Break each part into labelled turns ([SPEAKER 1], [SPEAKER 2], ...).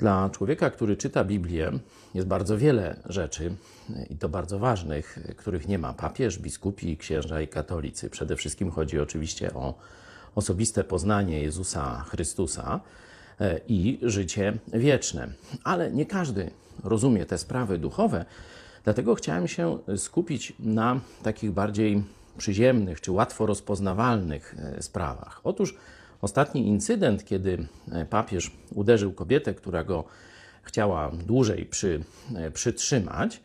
[SPEAKER 1] Dla człowieka, który czyta Biblię, jest bardzo wiele rzeczy i to bardzo ważnych, których nie ma papież, biskupi, księża i katolicy. Przede wszystkim chodzi oczywiście o osobiste poznanie Jezusa Chrystusa e, i życie wieczne. Ale nie każdy rozumie te sprawy duchowe, dlatego chciałem się skupić na takich bardziej przyziemnych czy łatwo rozpoznawalnych e, sprawach. Otóż ostatni incydent, kiedy e, papież uderzył kobietę, która go chciała dłużej przy, e, przytrzymać,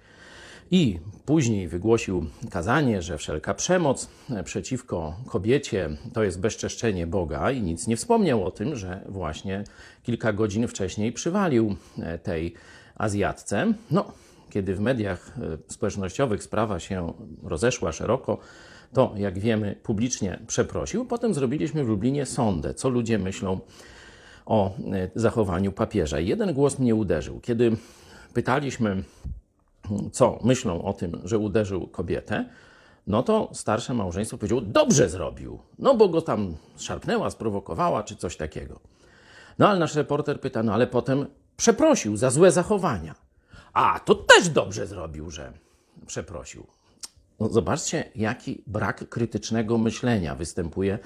[SPEAKER 1] i później wygłosił kazanie, że wszelka przemoc przeciwko kobiecie to jest bezczeszczenie Boga, i nic nie wspomniał o tym, że właśnie kilka godzin wcześniej przywalił tej Azjatce. No, kiedy w mediach społecznościowych sprawa się rozeszła szeroko, to, jak wiemy, publicznie przeprosił. Potem zrobiliśmy w Lublinie sondę, co ludzie myślą o e, zachowaniu papieża. Jeden głos mnie uderzył. Kiedy pytaliśmy, co myślą o tym, że uderzył kobietę, no to starsze małżeństwo powiedziało, dobrze zrobił, no bo go tam szarpnęła, sprowokowała, czy coś takiego. No ale nasz reporter pyta, no ale potem przeprosił za złe zachowania. A, to też dobrze zrobił, że przeprosił. No zobaczcie, jaki brak krytycznego myślenia występuje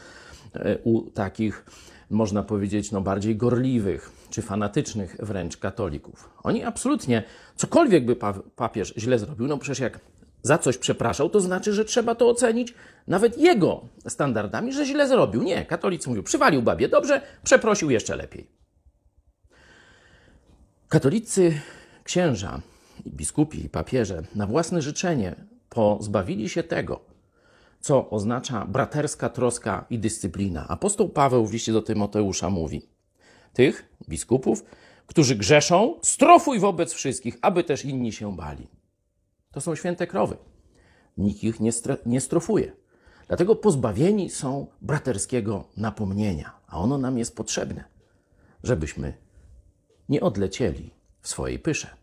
[SPEAKER 1] e, u takich, można powiedzieć, no bardziej gorliwych czy fanatycznych wręcz katolików. Oni absolutnie, cokolwiek by papież źle zrobił, no przecież jak za coś przepraszał, to znaczy, że trzeba to ocenić nawet jego standardami, że źle zrobił. Nie, katolicy mówią, przywalił babie dobrze, przeprosił jeszcze lepiej. Katolicy księża, biskupi i papieże na własne życzenie pozbawili się tego, co oznacza braterska troska i dyscyplina. Apostoł Paweł w liście do Tymoteusza mówi: Tych biskupów, którzy grzeszą, strofuj wobec wszystkich, aby też inni się bali. To są święte krowy. Nikt ich nie, nie strofuje. Dlatego pozbawieni są braterskiego napomnienia, a ono nam jest potrzebne, żebyśmy nie odlecieli w swojej pysze.